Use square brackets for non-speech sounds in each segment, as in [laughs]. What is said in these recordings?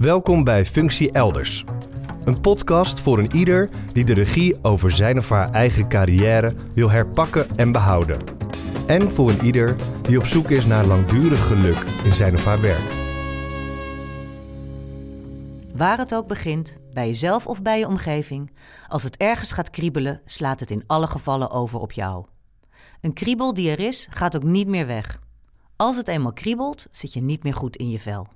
Welkom bij Functie Elders. Een podcast voor een ieder die de regie over zijn of haar eigen carrière wil herpakken en behouden. En voor een ieder die op zoek is naar langdurig geluk in zijn of haar werk. Waar het ook begint, bij jezelf of bij je omgeving, als het ergens gaat kriebelen, slaat het in alle gevallen over op jou. Een kriebel die er is, gaat ook niet meer weg. Als het eenmaal kriebelt, zit je niet meer goed in je vel.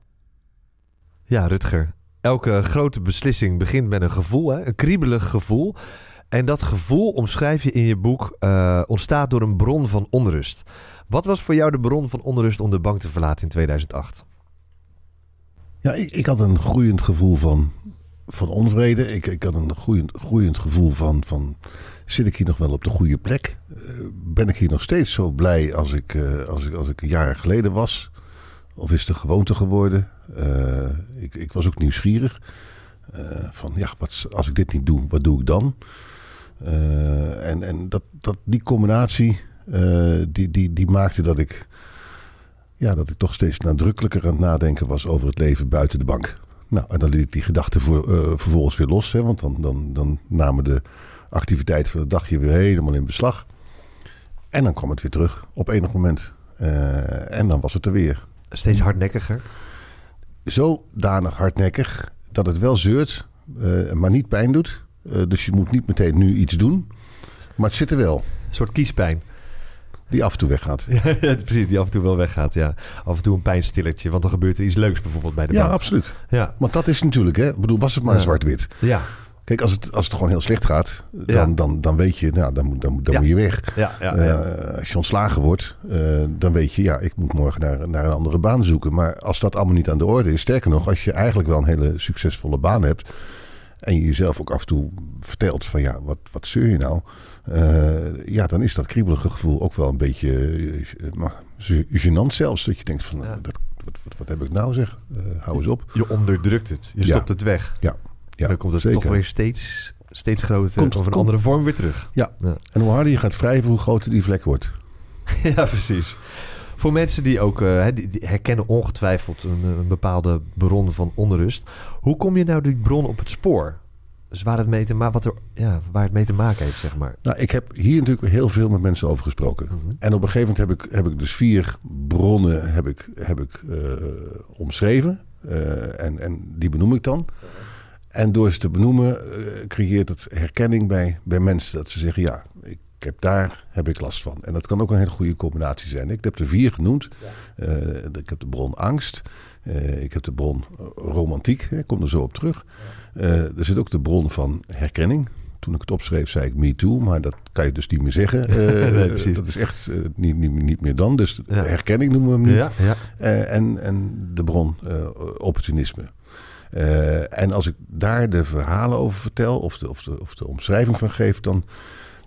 Ja, Rutger. Elke grote beslissing begint met een gevoel, hè? een kriebelig gevoel. En dat gevoel omschrijf je in je boek uh, ontstaat door een bron van onrust. Wat was voor jou de bron van onrust om de bank te verlaten in 2008? Ja, ik, ik had een groeiend gevoel van, van onvrede. Ik, ik had een groeiend, groeiend gevoel van, van zit ik hier nog wel op de goede plek? Uh, ben ik hier nog steeds zo blij als ik, uh, als ik, als ik een jaar geleden was? Of is het een gewoonte geworden? Uh, ik, ik, was ook nieuwsgierig. van ja, wat, als ik dit niet doe, wat doe ik dan? en en dat, dat, die combinatie, die, die, die maakte dat ik, ja, dat ik toch steeds nadrukkelijker aan het nadenken was over het leven buiten de bank. Nou, en dan liet ik die gedachten voor, vervolgens weer los. Hè, want dan, dan, dan namen de activiteiten van het dagje weer helemaal in beslag. En dan kwam het weer terug op enig moment. En dan was het er weer. Steeds hardnekkiger? Zodanig hardnekkig dat het wel zeurt, uh, maar niet pijn doet. Uh, dus je moet niet meteen nu iets doen. Maar het zit er wel. Een soort kiespijn. Die af en toe weggaat. [laughs] ja, precies, die af en toe wel weggaat, ja. Af en toe een pijnstilletje, want dan gebeurt er iets leuks bijvoorbeeld bij de ja, bank. Absoluut. Ja, Want dat is natuurlijk, hè. Ik bedoel, was het maar ja. zwart-wit. Ja, Kijk, als het, als het gewoon heel slecht gaat, dan, Ja. dan, dan weet je, nou, dan, moet- dan, moet- dan Ja. moet je weg. ja, ja. Eh, als je ontslagen wordt, eh, dan weet je, ja, ik moet morgen naar, naar een andere baan zoeken. Maar als dat allemaal niet aan de orde is, sterker nog, als je eigenlijk wel een hele succesvolle baan hebt. En je jezelf ook af en toe vertelt van ja, wat, wat zeur je nou? Eh, ja, dan is dat kriebelige gevoel ook wel een beetje gênant zelfs. Dat je denkt van, Ja. dat, wat, wat, wat heb ik nou zeg? Eh, hou eens op. Je onderdrukt het. Je Ja. stopt het weg. Ja, en dan komt het zeker. toch weer steeds, steeds groter Komt- of een komt- andere vorm weer terug. Ja. Ja. En hoe harder je gaat wrijven, hoe groter die vlek wordt. [laughs] Ja, precies. Voor mensen die ook eh, hè, die, die herkennen ongetwijfeld een, een bepaalde bron van onrust. Hoe kom je nou die bron op het spoor? Dus waar het mee te, ma wat er, ja, waar het mee te maken heeft, zeg maar. Nou, ik heb hier natuurlijk heel veel met mensen over gesproken. Mhm. En op een gegeven moment heb ik, heb ik dus vier bronnen heb ik, heb ik, eh, omschreven. Eh, en, en die benoem ik dan. En door ze te benoemen eh, creëert het herkenning bij, bij mensen. Dat ze zeggen, ja, ik heb daar heb ik last van. En dat kan ook een hele goede combinatie zijn. Ik heb er vier genoemd. Eh, ik heb de bron angst. Eh, ik heb de bron romantiek. hè, Ik kom er zo op terug. Er zit ook de bron van herkenning. Toen ik het opschreef, zei ik me too, maar dat kan je dus niet meer zeggen. [laughs] Nee, dat is echt niet, niet, niet meer dan. Dus Ja. herkenning noemen we hem nu. Ja, ja. En, en de bron opportunisme. Eh, en als ik daar de verhalen over vertel, of de, of de, of de omschrijving van geef, dan,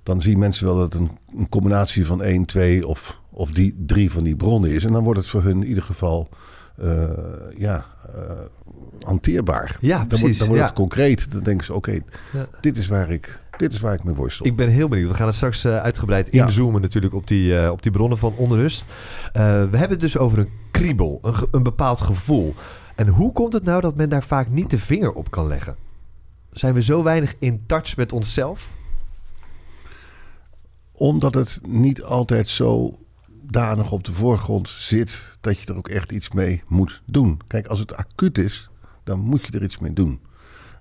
dan zien mensen wel dat het een, een combinatie van één, twee of, of die, drie van die bronnen is. En dan wordt het voor hun in ieder geval eh, ja, eh, hanteerbaar. Ja, dan precies, wordt, dan wordt ja. het concreet. Dan denken ze, oké, Ja. dit, is waar ik, dit is waar ik mee worstel. Ik ben heel benieuwd. We gaan het straks uitgebreid Ja. inzoomen natuurlijk op die, op die bronnen van onrust. We hebben het dus over een kriebel, een, een bepaald gevoel. En hoe komt het nou dat men daar vaak niet de vinger op kan leggen? Zijn we zo weinig in touch met onszelf? Omdat het niet altijd zo danig op de voorgrond zit dat je er ook echt iets mee moet doen. Kijk, als het acuut is, dan moet je er iets mee doen.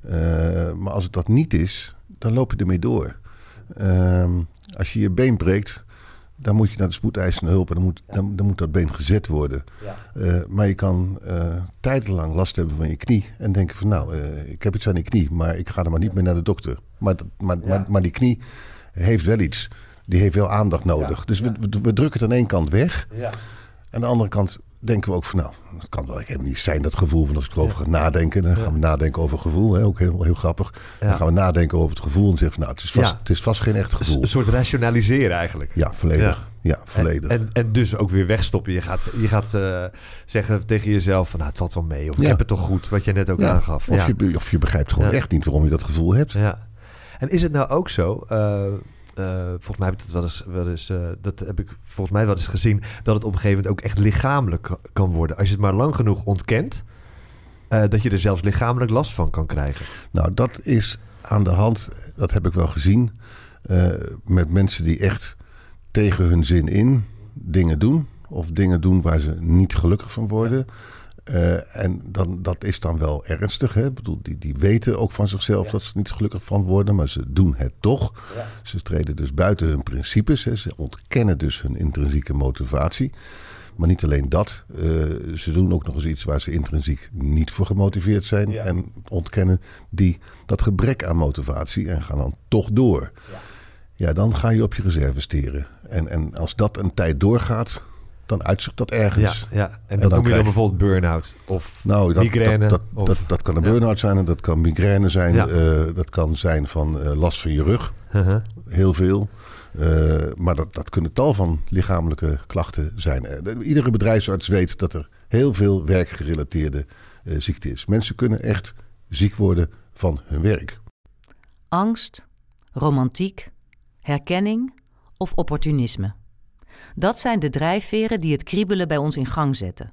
Eh, maar als het dat niet is, dan loop je ermee door. Ehm, als je je been breekt, dan moet je naar de spoedeisende hulp en dan moet, dan, dan moet dat been gezet worden. Eh, maar je kan eh tijdenlang last hebben van je knie en denken van nou, eh, ik heb iets aan die knie, maar ik ga er maar niet meer naar de dokter. Maar, dat- maar, maar, maar die knie heeft wel iets. Die heeft wel aandacht nodig. dus we, we, we drukken het aan één kant weg. Ja. Aan de andere kant denken we ook van nou, dat kan wel helemaal niet zijn dat gevoel van als ik erover ga nadenken. Dan gaan we nadenken over gevoel, hè, ook heel, heel grappig. Ja. Dan gaan we nadenken over het gevoel en zeggen van nou, het is vast, Ja. het is vast geen echt gevoel. Een soort rationaliseren eigenlijk. Ja, volledig. Ja, volledig. En, en, en dus ook weer wegstoppen. Je gaat, je gaat eh, zeggen tegen jezelf van nou, het valt wel mee. Of ik Ja. heb het toch goed, wat jij net ook ja, aangaf. of, ja. je, of je begrijpt gewoon Ja. echt niet waarom je dat gevoel hebt. Ja. En is het nou ook zo? eh, eh, volgens mij heb ik dat wel eens, wel eens eh, dat heb ik volgens mij wel eens gezien, dat het op een gegeven moment ook echt lichamelijk ka- kan worden. Als je het maar lang genoeg ontkent, eh, dat je er zelfs lichamelijk last van kan krijgen. Nou, dat is aan de hand, dat heb ik wel gezien, met mensen die echt tegen hun zin in dingen doen. Of dingen doen waar ze niet gelukkig van worden. Eh, en dan, dat is dan wel ernstig. Hè? Ik bedoel, die, die weten ook van zichzelf dat ze niet gelukkig van worden, maar ze doen het toch. Ze treden dus buiten hun principes. Hè? Ze ontkennen dus hun intrinsieke motivatie. Maar niet alleen dat, eh, ze doen ook nog eens iets waar ze intrinsiek niet voor gemotiveerd zijn. Ja. En ontkennen die dat gebrek aan motivatie en gaan dan toch door. Ja, dan ga je op je reserve steren. En, en als dat een tijd doorgaat, dan uitzicht dat Ja, ergens. ja. En dan dat noem je dan bijvoorbeeld burn-out of Nou, dat, migraine. dat, of, dat, kan een Ja. burn-out zijn en dat kan migraine zijn. Ja. eh, dat kan zijn van eh, last van je rug, Uh-huh. heel veel. Eh, maar dat, dat kunnen tal van lichamelijke klachten zijn. De- iedere bedrijfsarts weet dat er heel veel werkgerelateerde eh, ziekte is. Mensen kunnen echt ziek worden van hun werk. Angst, romantiek, herkenning of opportunisme. Dat zijn de drijfveren die het kriebelen bij ons in gang zetten.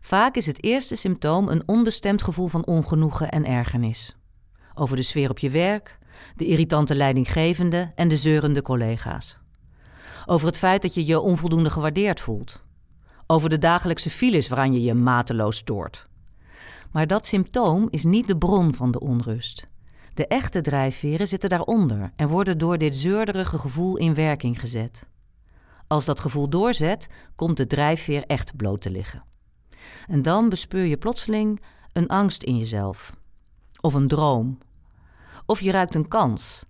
Vaak is het eerste symptoom een onbestemd gevoel van ongenoegen en ergernis. Over de sfeer op je werk, de irritante leidinggevende en de zeurende collega's. Over het feit dat je je onvoldoende gewaardeerd voelt. Over de dagelijkse files waaraan je je mateloos stoort. Maar dat symptoom is niet de bron van de onrust. De echte drijfveren zitten daaronder en worden door dit zeurderige gevoel in werking gezet. Als dat gevoel doorzet, komt de drijfveer echt bloot te liggen. En dan bespeur je plotseling een angst in jezelf. Of een droom. Of je ruikt een kans.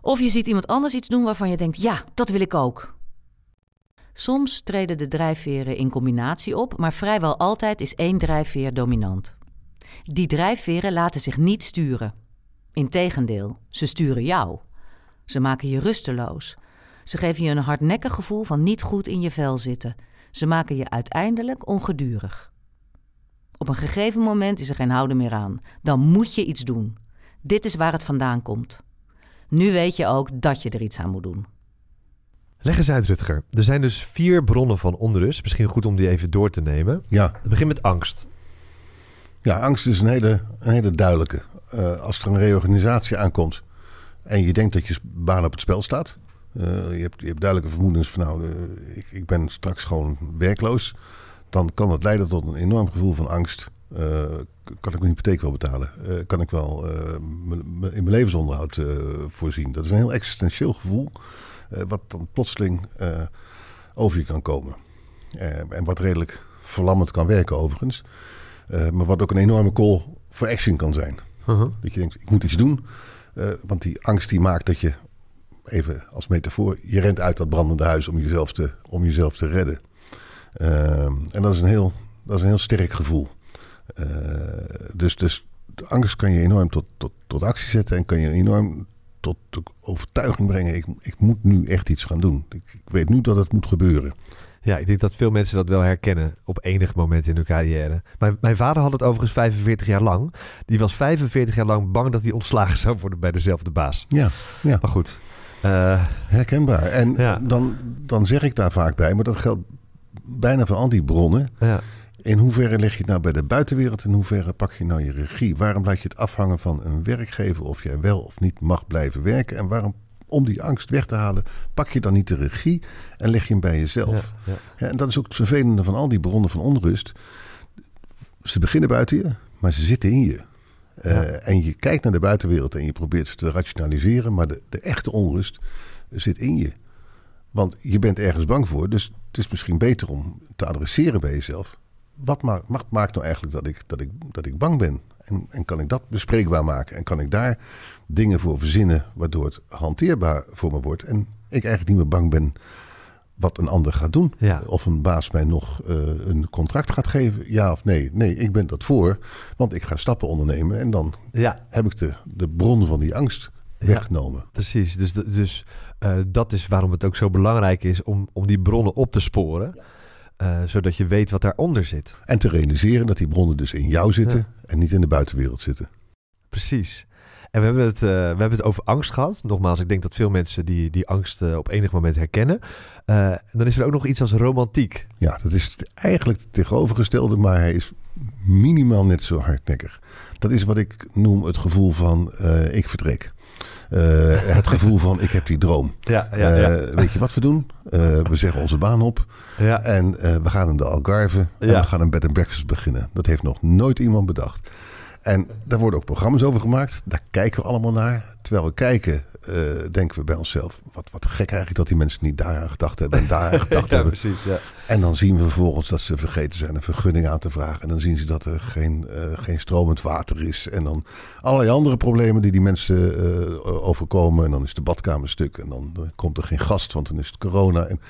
Of je ziet iemand anders iets doen waarvan je denkt: ja, dat wil ik ook. Soms treden de drijfveren in combinatie op, maar vrijwel altijd is één drijfveer dominant. Die drijfveren laten zich niet sturen. Integendeel, ze sturen jou. Ze maken je rusteloos. Ze geven je een hardnekkig gevoel van niet goed in je vel zitten. Ze maken je uiteindelijk ongedurig. Op een gegeven moment is er geen houden meer aan. Dan moet je iets doen. Dit is waar het vandaan komt. Nu weet je ook dat je er iets aan moet doen. Leg eens uit, Rutger. Er zijn dus vier bronnen van onrust. Misschien goed om die even door te nemen. Ja, Het begint met angst. ja angst is een hele, een hele duidelijke. Eh, als er een reorganisatie aankomt en je denkt dat je baan op het spel staat. Eh, je, hebt, je hebt duidelijke vermoedens van nou, eh, ik, ik ben straks gewoon werkloos. Dan kan dat leiden tot een enorm gevoel van angst. Eh, kan ik mijn hypotheek wel betalen? Kan ik wel in mijn levensonderhoud voorzien? Dat is een heel existentieel gevoel. wat dan plotseling over je kan komen. En wat redelijk verlammend kan werken overigens. Maar wat ook een enorme call for action kan zijn. Uh-huh. Dat je denkt, ik moet iets doen. Want die angst die maakt dat je, even als metafoor, je rent uit dat brandende huis om jezelf te, om jezelf te redden. Ehm, en dat is een heel, dat is een heel sterk gevoel. Eh, dus, dus de angst kan je enorm tot, tot, tot actie zetten en kan je enorm tot de overtuiging brengen. Ik, ik moet nu echt iets gaan doen. Ik, ik weet nu dat het moet gebeuren. Ja, ik denk dat veel mensen dat wel herkennen op enig moment in hun carrière. Mijn, mijn vader had het overigens 45 jaar lang. Die was 45 jaar lang bang dat hij ontslagen zou worden bij dezelfde baas. Ja, ja. Maar goed. Eh, herkenbaar. En Ja. dan, dan zeg ik daar vaak bij, maar dat geldt bijna voor al die bronnen. ja. In hoeverre leg je het nou bij de buitenwereld? In hoeverre pak je nou je regie? Waarom laat je het afhangen van een werkgever of jij wel of niet mag blijven werken? En waarom, om die angst weg te halen, pak je dan niet de regie en leg je hem bij jezelf? Ja, en dat is ook het vervelende van al die bronnen van onrust. Ze beginnen buiten je, maar ze zitten in je. Eh. En je kijkt naar de buitenwereld en je probeert ze te rationaliseren, maar de, de echte onrust zit in je. Want je bent ergens bang voor, dus het is misschien beter om te adresseren bij jezelf. Wat maakt, maakt nou eigenlijk dat ik, dat ik, dat ik bang ben? En, en kan ik dat bespreekbaar maken? En kan ik daar dingen voor verzinnen waardoor het hanteerbaar voor me wordt? En ik eigenlijk niet meer bang ben wat een ander gaat doen. Ja. Of een baas mij nog eh, een contract gaat geven, ja of nee. Nee, ik ben dat voor, want ik ga stappen ondernemen en dan ja, heb ik de, de bron van die angst Ja. weggenomen. precies. Dus, dus eh, dat is waarom het ook zo belangrijk is om, om die bronnen op te sporen. eh, zodat je weet wat daaronder zit. En te realiseren dat die bronnen dus in jou zitten Ja. en niet in de buitenwereld zitten. Precies. En we hebben, het, eh, we hebben het over angst gehad. Nogmaals, ik denk dat veel mensen die, die angst eh, op enig moment herkennen. Eh, dan is er ook nog iets als romantiek. Ja, dat is eigenlijk het tegenovergestelde, maar hij is minimaal net zo hardnekkig. Dat is wat ik noem het gevoel van ik vertrek. Het [laughs] gevoel van ik heb die droom. Ja, Eh, weet je wat we doen? We zeggen onze baan op ja. en we gaan in de Algarve en Ja. we gaan een bed and breakfast beginnen. Dat heeft nog nooit iemand bedacht. En daar worden ook programma's over gemaakt. Daar kijken we allemaal naar. Terwijl we kijken, eh, denken we bij onszelf... Wat, wat gek eigenlijk dat die mensen niet daaraan gedacht hebben... en daaraan [laughs] gedacht ja, hebben. precies. Ja. En dan zien we vervolgens dat ze vergeten zijn een vergunning aan te vragen. En dan zien ze dat er geen, eh, geen stromend water is. En dan allerlei andere problemen die die mensen eh, overkomen. En dan is de badkamer stuk. En dan komt er geen gast, want dan is het corona. En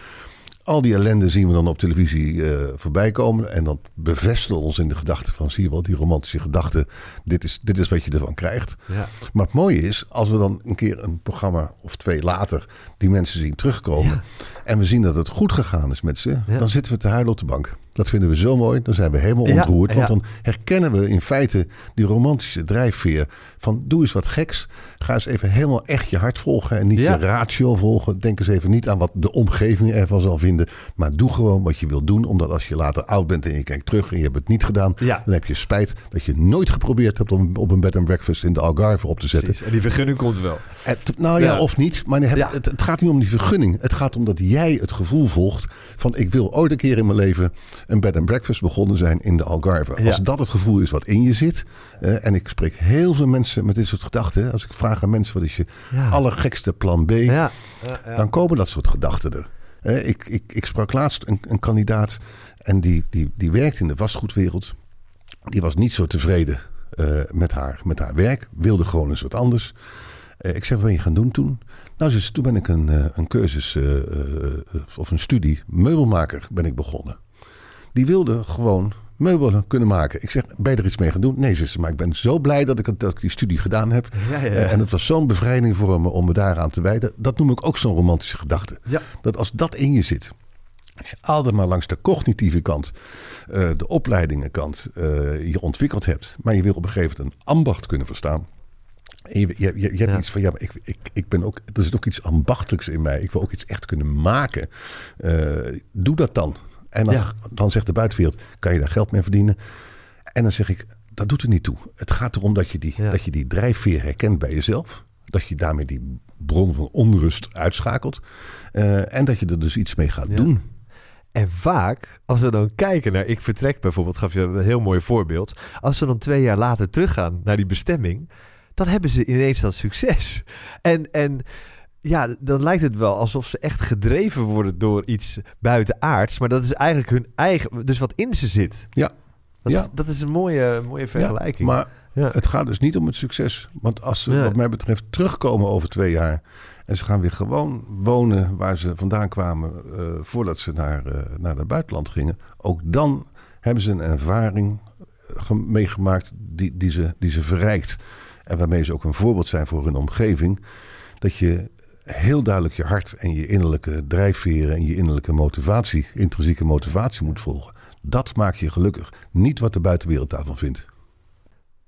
al die ellende zien we dan op televisie eh, voorbij komen. En dat bevestigen ons in de gedachte van... zie je wel, die romantische gedachte. Dit is, dit is wat je ervan krijgt. Ja. Maar het mooie is, als we dan een keer een programma of twee later die mensen zien terugkomen. En we zien dat het goed gegaan is met ze. Dan zitten we te huilen op de bank. Dat vinden we zo mooi. Dan zijn we helemaal Ja, ontroerd. Want dan herkennen we in feite die romantische drijfveer. Van doe eens wat geks. Ga eens even helemaal echt je hart volgen. En niet Ja. je ratio volgen. Denk eens even niet aan wat de omgeving ervan zal vinden. Maar doe gewoon wat je wil doen. Omdat als je later oud bent en je kijkt terug en je hebt het niet gedaan. Dan heb je spijt dat je nooit geprobeerd hebt om op een bed and breakfast in de Algarve op te zetten. Precies. En die vergunning komt wel. Het, nou ja, of niet. Maar het, het, het gaat niet om die vergunning. Het gaat om dat jij het gevoel volgt van ik wil ooit een keer in mijn leven een bed and breakfast begonnen zijn in de Algarve. Ja. Als dat het gevoel is wat in je zit. en ik spreek heel veel mensen met dit soort gedachten. Als ik vraag aan mensen wat is je Ja. allergekste plan B. Ja. Dan komen dat soort gedachten er. Ik, ik, ik sprak laatst een, een kandidaat en die, die, die werkt in de vastgoedwereld. Die was niet zo tevreden eh, met, haar, met haar werk, wilde gewoon eens wat anders. Eh, ik zeg, wat ben je gaan doen toen? Nou, zei, toen ben ik een, eh, een cursus of een studie meubelmaker ben ik begonnen. Die wilde gewoon meubelen kunnen maken. Ik zeg, ben je er iets mee gaan doen? Nee, zei, maar ik ben zo blij dat ik, het- dat ik die studie gedaan heb. Ja, ja, ja. Eh, en het was zo'n bevrijding voor me om me daaraan te wijden. Dat noem ik ook zo'n romantische gedachte. Dat als dat in je zit, als je altijd maar langs de cognitieve kant, eh, de opleidingenkant, eh je ontwikkeld hebt, maar je wil op een gegeven moment een ambacht kunnen verstaan. En je, je, je, je hebt Ja. iets van, ja, maar ik, ik, ik ben ook, er zit ook iets ambachtelijks in mij. Ik wil ook iets echt kunnen maken. Doe dat dan. En dan, Ja. dan zegt de buitenwereld, kan je daar geld mee verdienen? En dan zeg ik, dat doet er niet toe. Het gaat erom dat je die, Ja. dat je die drijfveer herkent bij jezelf. Dat je daarmee die bron van onrust uitschakelt. Eh, en dat je er dus iets mee gaat Ja. doen. En vaak, als we dan kijken naar Ik Vertrek bijvoorbeeld, gaf je een heel mooi voorbeeld. Als ze dan twee jaar later teruggaan naar die bestemming, dan hebben ze ineens dat succes. En, en ja, dan lijkt het wel alsof ze echt gedreven worden door iets buitenaards. Maar dat is eigenlijk hun eigen, dus wat in ze zit. Ja. Dat, Ja. dat is een mooie, mooie vergelijking. Ja, maar Ja. het gaat dus niet om het succes. Want als ze, wat mij betreft, terugkomen over twee jaar. en ze gaan weer gewoon wonen waar ze vandaan kwamen. eh, voordat ze naar, eh, naar het buitenland gingen. ook dan hebben ze een ervaring eh, ge- meegemaakt die, die, ze, die ze verrijkt. En waarmee ze ook een voorbeeld zijn voor hun omgeving. Dat je heel duidelijk je hart en je innerlijke drijfveren en je innerlijke motivatie, intrinsieke motivatie moet volgen. Dat maakt je gelukkig. Niet wat de buitenwereld daarvan vindt.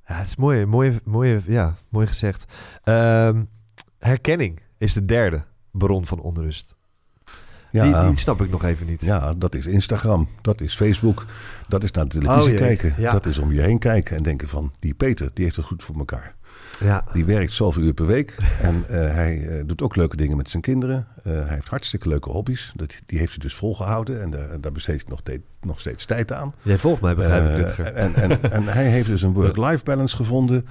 Ja, het is mooi, mooi, mooi, ja, mooi gezegd. Ehm, herkenning is de derde bron van onrust. Ja, Die, die snap ik nog even niet. ja, dat is Instagram, dat is Facebook, dat is naar de televisie Oh kijken. ja. Dat is om je heen kijken en denken van, die Peter, die heeft het goed voor elkaar. Ja. Die werkt zoveel uur per week en eh, hij eh, doet ook leuke dingen met zijn kinderen. Eh, hij heeft hartstikke leuke hobby's, dat, die heeft hij dus volgehouden en daar, daar besteedt hij nog, te- nog steeds tijd aan. Jij volgt mij, begrijp ik, en, en, en hij heeft dus een [laughs] work-life balance gevonden.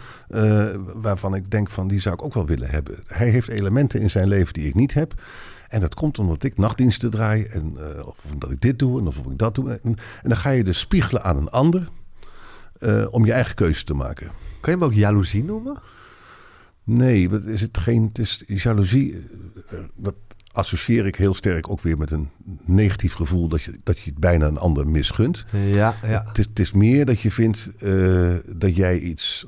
waarvan ik denk van die zou ik ook wel willen hebben. Hij heeft elementen in zijn leven die ik niet heb. En dat komt omdat ik nachtdiensten draai. En, of omdat ik dit doe en of ik dat doe. En, en dan ga je dus spiegelen aan een ander. om je eigen keuze te maken. Kan je hem ook jaloezie noemen? Nee, dat is het geen. Het is jaloezie. eh, Dat associeer ik heel sterk ook weer met een negatief gevoel dat je, dat je het bijna een ander misgunt. Ja, ja. Het, is, het is meer dat je vindt eh, dat jij iets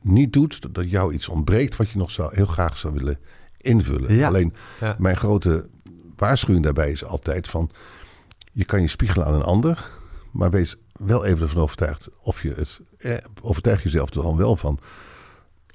niet doet, dat- dat jou iets ontbreekt wat je nog zou, heel graag zou willen invullen. Ja. Alleen Ja. mijn grote waarschuwing daarbij is altijd van je kan je spiegelen aan een ander, maar wees wel even ervan overtuigd of je het eh, overtuig jezelf er dan wel van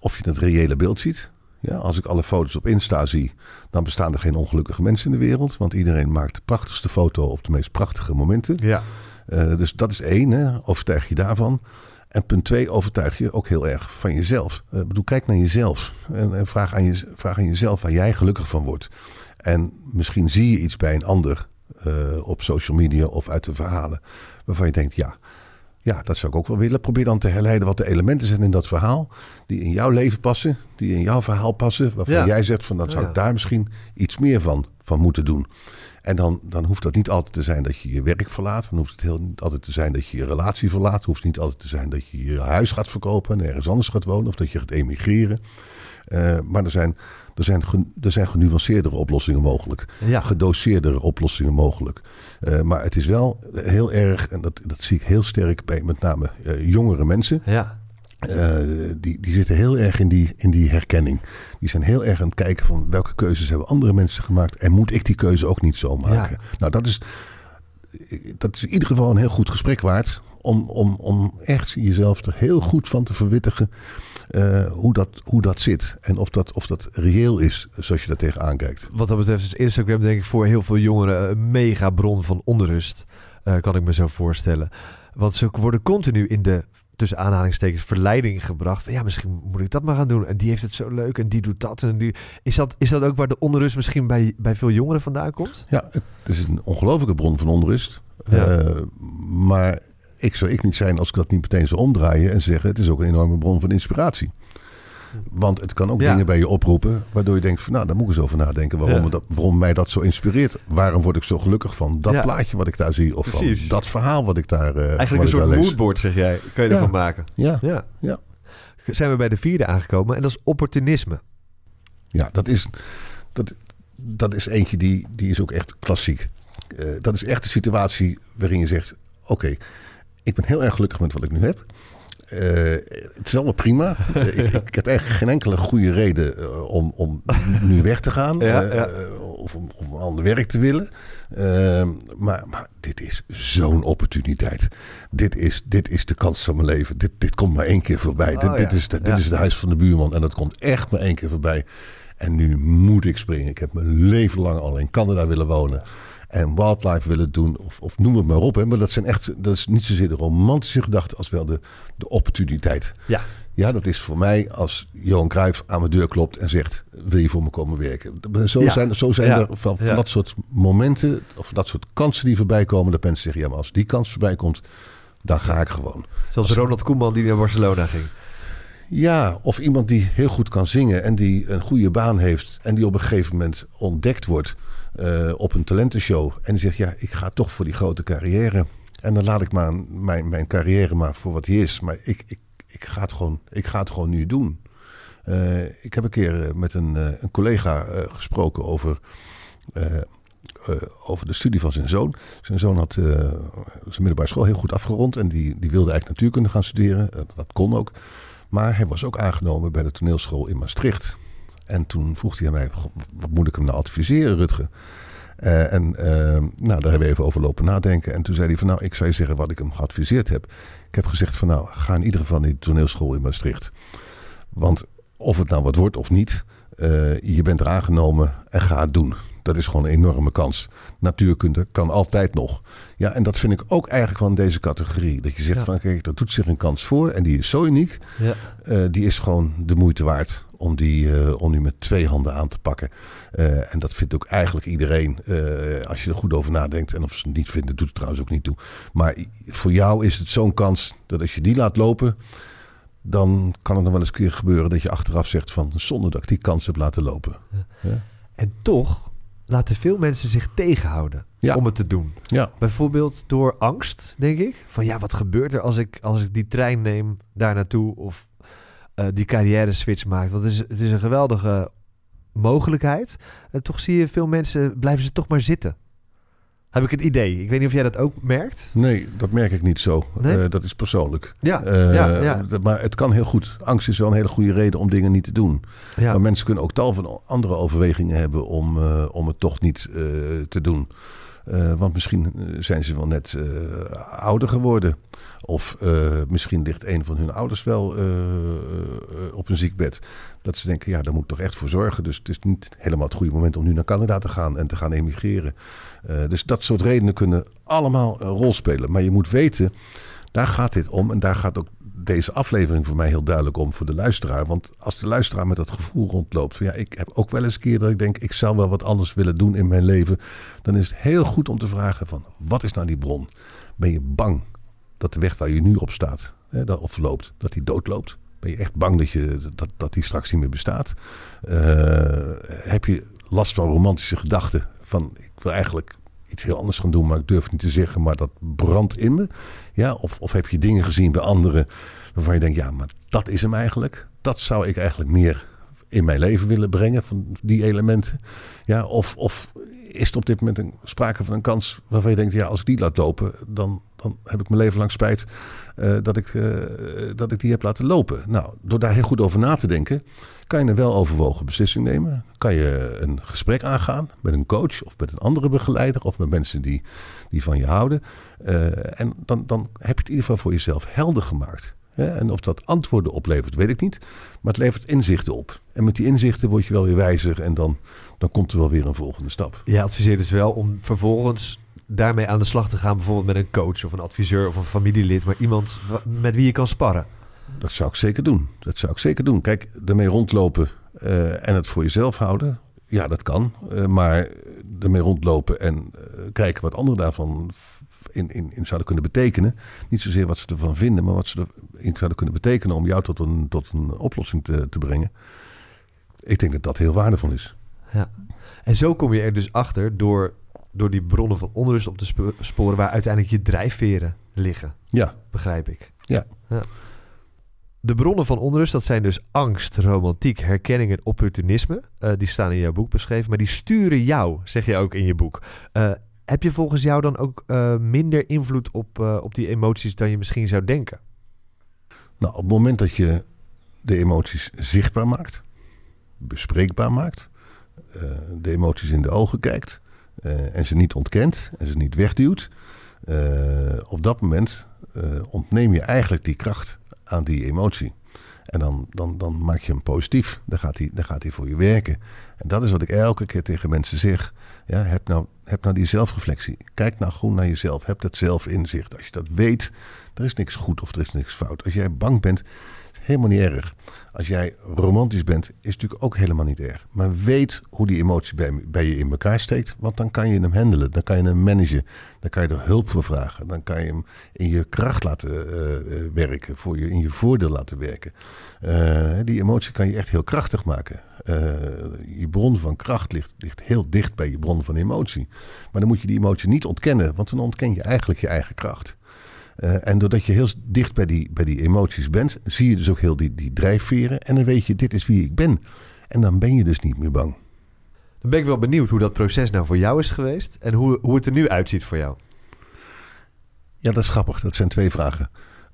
of je het reële beeld ziet. Ja, als ik alle foto's op Insta zie, dan bestaan er geen ongelukkige mensen in de wereld. Want iedereen maakt de prachtigste foto op de meest prachtige momenten. Ja. Uh, dus dat is één, hè? overtuig je daarvan. En punt twee, overtuig je ook heel erg van jezelf. Uh, bedoel, kijk naar jezelf en, en, vraag, aan je, vraag aan jezelf waar jij gelukkig van wordt. En misschien zie je iets bij een ander uh, op social media of uit de verhalen waarvan je denkt, ja, ja, dat zou ik ook wel willen. Probeer dan te herleiden wat de elementen zijn in dat verhaal. Die in jouw leven passen. Die in jouw verhaal passen. Waarvan ja. jij zegt van dat zou ik daar misschien iets meer van, van moeten doen. En dan, dan hoeft dat niet altijd te zijn dat je je werk verlaat. Dan hoeft het heel niet altijd te zijn dat je je relatie verlaat. Het hoeft niet altijd te zijn dat je je huis gaat verkopen en ergens anders gaat wonen. Of dat je gaat emigreren. Uh, maar er zijn, er, zijn, er zijn genuanceerdere oplossingen mogelijk. Ja. Gedoseerdere oplossingen mogelijk. Uh, maar het is wel heel erg, en dat, dat zie ik heel sterk bij met name uh, jongere mensen. Ja. Uh, die, die zitten heel erg in die, in die herkenning. Die zijn heel erg aan het kijken van welke keuzes hebben andere mensen gemaakt. En moet ik die keuze ook niet zo maken? Ja. Nou, dat is, dat is in ieder geval een heel goed gesprek waard. Om, om, om echt jezelf er heel goed van te verwittigen. Uh, hoe, dat, hoe dat zit. En of dat, of dat reëel is zoals je daar tegenaan kijkt. Wat dat betreft is Instagram denk ik voor heel veel jongeren een mega bron van onrust. Uh, kan ik me zo voorstellen. Want ze worden continu in de tussen aanhalingstekens verleiding gebracht. Van, ja, misschien moet ik dat maar gaan doen. En die heeft het zo leuk en die doet dat. En die... is, dat is dat ook waar de onrust misschien bij, bij veel jongeren vandaan komt? Ja, het is een ongelofelijke bron van onrust. Ja. Uh, maar ik zou ik niet zijn als ik dat niet meteen zou omdraaien en zeggen: het is ook een enorme bron van inspiratie. Want het kan ook Ja. dingen bij je oproepen waardoor je denkt van nou, daar moet ik eens over nadenken waarom, Ja. dat, waarom mij dat zo inspireert. Waarom word ik zo gelukkig van dat Ja. plaatje wat ik daar zie of Precies. van dat verhaal wat ik daar, eh, Eigenlijk een soort moodboard, zeg jij. Kan je ervan maken? Ja, Ja. Ja. Zijn we bij de vierde aangekomen en dat is opportunisme. ja, dat is, dat, dat is eentje die, die is ook echt klassiek. Eh, dat is echt de situatie waarin je zegt: Oké, ik ben heel erg gelukkig met wat ik nu heb. Eh, het is allemaal prima. [laughs] Eh, ik, ik heb eigenlijk geen enkele goede reden eh, om, om nu weg te gaan. Ja, ja. of om, om een ander werk te willen. Eh, maar, maar dit is zo'n opportuniteit. Dit is, dit is de kans van mijn leven. Dit, dit komt maar één keer voorbij. Oh, dit, dit, is, dit is het huis van de buurman. En dat komt echt maar één keer voorbij. En nu moet ik springen. Ik heb mijn leven lang al in Canada willen wonen. En wildlife willen doen. Of, of noem het maar op. Hè. Maar dat zijn echt. Dat is niet zozeer de romantische gedachte. als wel de, de opportuniteit. Ja. Ja, dat is voor mij als Johan Cruijff aan mijn deur klopt en zegt: Wil je voor me komen werken? Zo Ja. zijn, zo zijn Ja. er van, van Ja. dat soort momenten. of dat soort kansen die voorbij komen. dat mensen zeggen: Ja, maar als die kans voorbij komt. dan ga ik gewoon. Zoals Ronald Koeman die naar Barcelona ging. Ja, of iemand die heel goed kan zingen en die een goede baan heeft en die op een gegeven moment ontdekt wordt eh, op een talentenshow en die zegt ja, ik ga toch voor die grote carrière en dan laat ik maar mijn, mijn carrière maar voor wat die is, maar ik, ik, ik, ga, het gewoon, ik ga het gewoon nu doen. Eh, ik heb een keer eh, met een, een collega gesproken over, over de studie van zijn zoon. Zijn zoon had zijn middelbare school heel goed afgerond en die, die wilde eigenlijk natuurkunde gaan studeren. Dat kon ook. Maar hij was ook aangenomen bij de toneelschool in Maastricht. En toen vroeg hij aan mij, "Goh, wat moet ik hem nou adviseren, Rutger? Eh, en eh, nou, daar hebben we even over lopen nadenken. En toen zei hij van, nou, ik zou je zeggen wat ik hem geadviseerd heb. Ik heb gezegd van, nou, ga in ieder geval naar die toneelschool in Maastricht. Want of het nou wat wordt of niet, eh, je bent er aangenomen en ga het doen. Dat is gewoon een enorme kans. Natuurkunde kan altijd nog. Ja, en dat vind ik ook eigenlijk in deze categorie. Dat je zegt Ja. van, kijk, er doet zich een kans voor en die is zo uniek. Ja. Eh, die is gewoon de moeite waard om die, eh, om die met twee handen aan te pakken. Eh, en dat vindt ook eigenlijk iedereen, als je er goed over nadenkt. En of ze het niet vinden, doet het trouwens ook niet toe. Maar voor jou is het zo'n kans dat als je die laat lopen, dan kan het nog wel eens een keer gebeuren dat je achteraf zegt van zonder dat ik die kans heb laten lopen. Ja. En toch laten veel mensen zich tegenhouden Ja. om het te doen. Ja. Bijvoorbeeld door angst, denk ik. Van ja, wat gebeurt er als ik, als ik die trein neem daar naartoe of eh, die carrière switch maak? Want het is, het is een geweldige mogelijkheid. En toch zie je veel mensen blijven ze toch maar zitten. Heb ik het idee. Ik weet niet of jij dat ook merkt. Nee, dat merk ik niet zo. Nee? Eh, dat is persoonlijk. Ja, Eh, ja, ja. dat- Maar het kan heel goed. Angst is wel een hele goede reden om dingen niet te doen. ja. Maar mensen kunnen ook tal van andere overwegingen hebben om, eh, om het toch niet te doen. Want misschien zijn ze wel net ouder geworden. Of uh, misschien ligt een van hun ouders wel op een ziekbed. Dat ze denken, ja, daar moet ik toch echt voor zorgen. Dus het is niet helemaal het goede moment om nu naar Canada te gaan en te gaan emigreren. dus dat soort redenen kunnen allemaal een rol spelen. Maar je moet weten, daar gaat dit om. En daar gaat ook deze aflevering voor mij heel duidelijk om voor de luisteraar. Want als de luisteraar met dat gevoel rondloopt van ja, ik heb ook wel eens een keer dat ik denk ik zou wel wat anders willen doen in mijn leven. Dan is het heel goed om te vragen van wat is nou die bron? Ben je bang dat de weg waar je nu op staat hè, dat, of loopt, dat die doodloopt? Ben je echt bang dat, je, dat, dat die straks niet meer bestaat? Uh, heb je last van romantische gedachten? Van ik wil eigenlijk iets heel anders gaan doen, maar ik durf niet te zeggen, maar dat brandt in me. Ja, of, of heb je dingen gezien bij anderen waarvan je denkt, ja, maar dat is hem eigenlijk. Dat zou ik eigenlijk meer in mijn leven willen brengen, van die elementen. Ja, of, of is het op dit moment een, sprake van een kans waarvan je denkt, ja, als ik die laat lopen, dan, dan heb ik mijn leven lang spijt uh, dat, ik, uh, dat ik die heb laten lopen. Nou, door daar heel goed over na te denken, kan je een weloverwogen beslissing nemen. Kan je een gesprek aangaan met een coach of met een andere begeleider of met mensen die, die van je houden. Uh, en dan, dan heb je het in ieder geval voor jezelf helder gemaakt. En of dat antwoorden oplevert, weet ik niet. Maar het levert inzichten op. En met die inzichten word je wel weer wijzer en dan, dan komt er wel weer een volgende stap. Je adviseert dus wel om vervolgens daarmee aan de slag te gaan, bijvoorbeeld met een coach of een adviseur of een familielid, maar iemand met wie je kan sparren. Dat zou ik zeker doen. Dat zou ik zeker doen. Kijk, ermee rondlopen uh, en het voor jezelf houden, ja, dat kan. Uh, maar ermee rondlopen en uh, kijken wat anderen daarvan in, in, in zouden kunnen betekenen. Niet zozeer wat ze ervan vinden, maar wat ze erin zouden kunnen betekenen om jou tot een, tot een oplossing te, te brengen. Ik denk dat dat heel waardevol is. Ja. En zo kom je er dus achter door, door die bronnen van onrust op te sporen waar uiteindelijk je drijfveren liggen. Ja. Begrijp ik. Ja. ja. De bronnen van onrust, dat zijn dus angst, romantiek, herkenning en opportunisme. Uh, die staan in jouw boek beschreven, maar die sturen jou, zeg je ook in je boek. Uh, heb je volgens jou dan ook uh, minder invloed op, op die emoties dan je misschien zou denken? Nou, op het moment dat je de emoties zichtbaar maakt, bespreekbaar maakt, de emoties in de ogen kijkt en ze niet ontkent en ze niet wegduwt, op dat moment ontneem je eigenlijk die kracht aan die emotie. En dan, dan, dan maak je hem positief. Dan gaat, hij, dan gaat hij voor je werken. En dat is wat ik elke keer tegen mensen zeg. Ja, heb, nou, heb nou die zelfreflectie. Kijk nou goed naar jezelf. Heb dat zelfinzicht. Als je dat weet, er is niks goed of er is niks fout. Als jij bang bent, helemaal niet erg. Als jij romantisch bent, is natuurlijk ook helemaal niet erg. Maar weet hoe die emotie bij, bij je in elkaar steekt. Want dan kan je hem handelen. Dan kan je hem managen. Dan kan je er hulp voor vragen. Dan kan je hem in je kracht laten uh, werken. Voor je, in je voordeel laten werken. Uh, die emotie kan je echt heel krachtig maken. Je bron van kracht ligt, ligt heel dicht bij je bron van emotie. Maar dan moet je die emotie niet ontkennen. Want dan ontken je eigenlijk je eigen kracht. Uh, en doordat je heel dicht bij die, bij die emoties bent, zie je dus ook heel die, die drijfveren. En dan weet je, dit is wie ik ben. En dan ben je dus niet meer bang. Dan ben ik wel benieuwd hoe dat proces nou voor jou is geweest. En hoe, hoe het er nu uitziet voor jou. Ja, dat is grappig. Dat zijn twee vragen.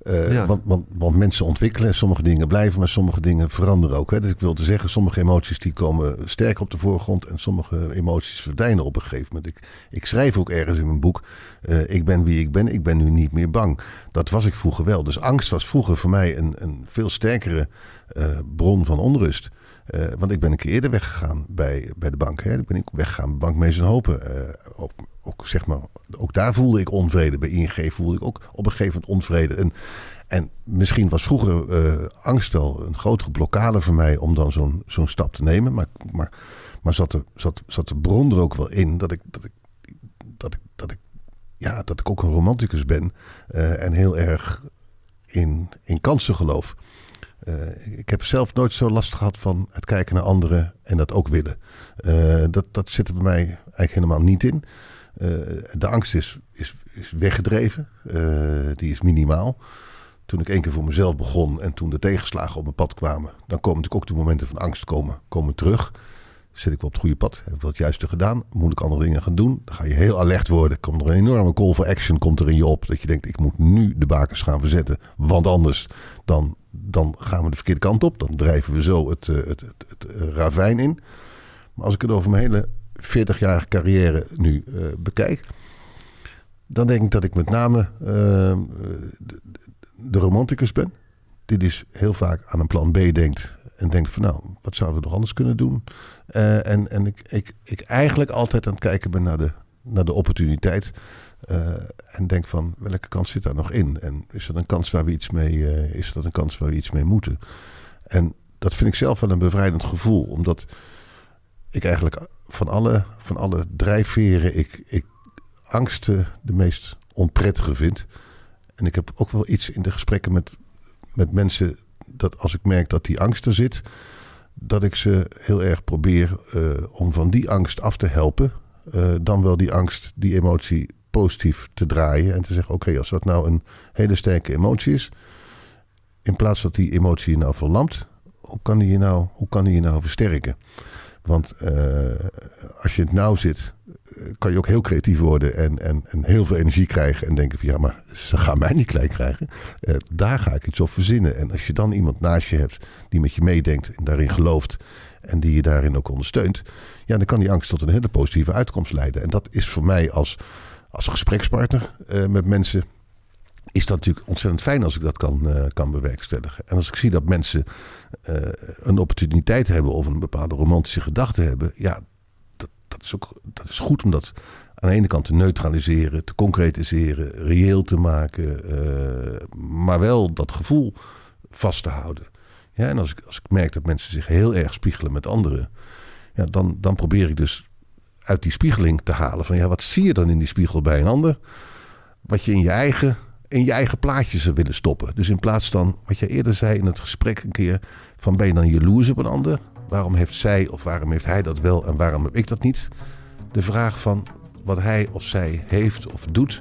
Uh, want, want, want, mensen ontwikkelen, sommige dingen blijven, maar sommige dingen veranderen ook. Hè. Dus ik wil te zeggen, sommige emoties die komen sterker op de voorgrond en sommige emoties verdwijnen op een gegeven moment. Ik, ik schrijf ook ergens in mijn boek, uh, ik ben wie ik ben, ik ben nu niet meer bang. Dat was ik vroeger wel. Dus angst was vroeger voor mij een, een veel sterkere uh, bron van onrust. Uh, want ik ben een keer eerder weggegaan bij, bij de bank. Hè. Ik ben ik weggegaan bij Bankmeester Hopen. Uh, ook, ook, zeg maar, ook daar voelde ik onvrede. Bij ING voelde ik ook op een gegeven moment onvrede. En, en misschien was vroeger uh, angst wel een grotere blokkade voor mij om dan zo'n zo'n stap te nemen. Maar, maar, maar zat, er, zat, zat de bron er ook wel in dat ik, dat ik, dat ik, dat ik, ja, dat ik ook een romanticus ben. en heel erg in, in kansen geloof. Uh, ik heb zelf nooit zo last gehad van het kijken naar anderen en dat ook willen. Dat, dat zit er bij mij eigenlijk helemaal niet in. Uh, de angst is, is, is weggedreven. die is minimaal. Toen ik één keer voor mezelf begon en toen de tegenslagen op mijn pad kwamen, dan komen natuurlijk ook de momenten van angst komen, komen terug. Zit ik wel op het goede pad? Heb ik wel het juiste gedaan? Moet ik andere dingen gaan doen? Dan ga je heel alert worden. Komt er een enorme call for action komt er in je op. Dat je denkt, ik moet nu de bakens gaan verzetten. Want anders dan, dan gaan we de verkeerde kant op. Dan drijven we zo het, het, het, het, ravijn in. Maar als ik het over mijn hele 40-jarige carrière nu uh, bekijk... dan denk ik dat ik met name uh, de, de romanticus ben. Die dus heel vaak aan een plan B denkt. En denkt van nou, wat zouden we nog anders kunnen doen? Uh, en en ik, ik, ik eigenlijk altijd aan het kijken ben naar de, naar de opportuniteit. Uh, en denk van welke kans zit daar nog in? En is dat een kans waar we iets mee, is dat een kans waar we iets mee moeten? En dat vind ik zelf wel een bevrijdend gevoel. Omdat ik eigenlijk van alle, van alle drijfveren ik, ik angsten de meest onprettige vind. En ik heb ook wel iets in de gesprekken met, met mensen dat als ik merk dat die angst er zit, dat ik ze heel erg probeer uh, om van die angst af te helpen. Uh, dan wel die angst, die emotie positief te draaien en te zeggen: oké, als dat nou een hele sterke emotie is, in plaats dat die emotie je nou verlamt, hoe kan die je nou, hoe kan die je nou versterken? Want uh, als je het nou zit, kan je ook heel creatief worden en, en, en heel veel energie krijgen. En denken van ja, maar ze gaan mij niet klein krijgen. Uh, daar ga ik iets op verzinnen. En als je dan iemand naast je hebt die met je meedenkt en daarin gelooft. En die je daarin ook ondersteunt. Ja, dan kan die angst tot een hele positieve uitkomst leiden. En dat is voor mij als, als gesprekspartner met mensen is dat natuurlijk ontzettend fijn als ik dat kan, uh, kan bewerkstelligen. En als ik zie dat mensen uh, een opportuniteit hebben of een bepaalde romantische gedachte hebben, ja, dat, dat, is ook dat is goed om dat aan de ene kant te neutraliseren, te concretiseren, reëel te maken, uh, maar wel dat gevoel vast te houden. Ja, en als ik, als ik merk dat mensen zich heel erg spiegelen met anderen, ja, dan, dan probeer ik dus uit die spiegeling te halen van ja, wat zie je dan in die spiegel bij een ander? Wat je in je eigen in je eigen plaatje zou willen stoppen. Dus in plaats van wat je eerder zei in het gesprek een keer: van ben je dan jaloers op een ander? Waarom heeft zij of waarom heeft hij dat wel en waarom heb ik dat niet? De vraag van wat hij of zij heeft of doet,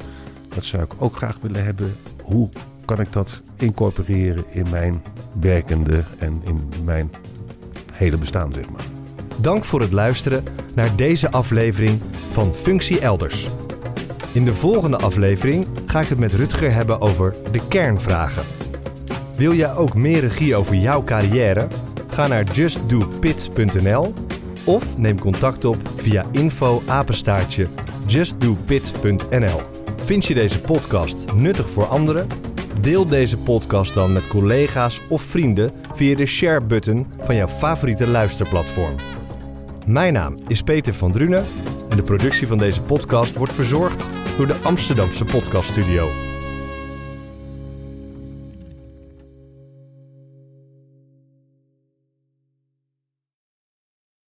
dat zou ik ook graag willen hebben. Hoe kan ik dat incorporeren in mijn werkende en in mijn hele bestaan, zeg maar. Dank voor het luisteren naar deze aflevering van Functie Elders. In de volgende aflevering ga ik het met Rutger hebben over de kernvragen. Wil jij ook meer regie over jouw carrière? Ga naar justdopit.nl of neem contact op via info apenstaartje justdopit.nl. Vind je deze podcast nuttig voor anderen? Deel deze podcast dan met collega's of vrienden via de share-button van jouw favoriete luisterplatform. Mijn naam is Peter van Drunen en de productie van deze podcast wordt verzorgd door de Amsterdamse Podcaststudio.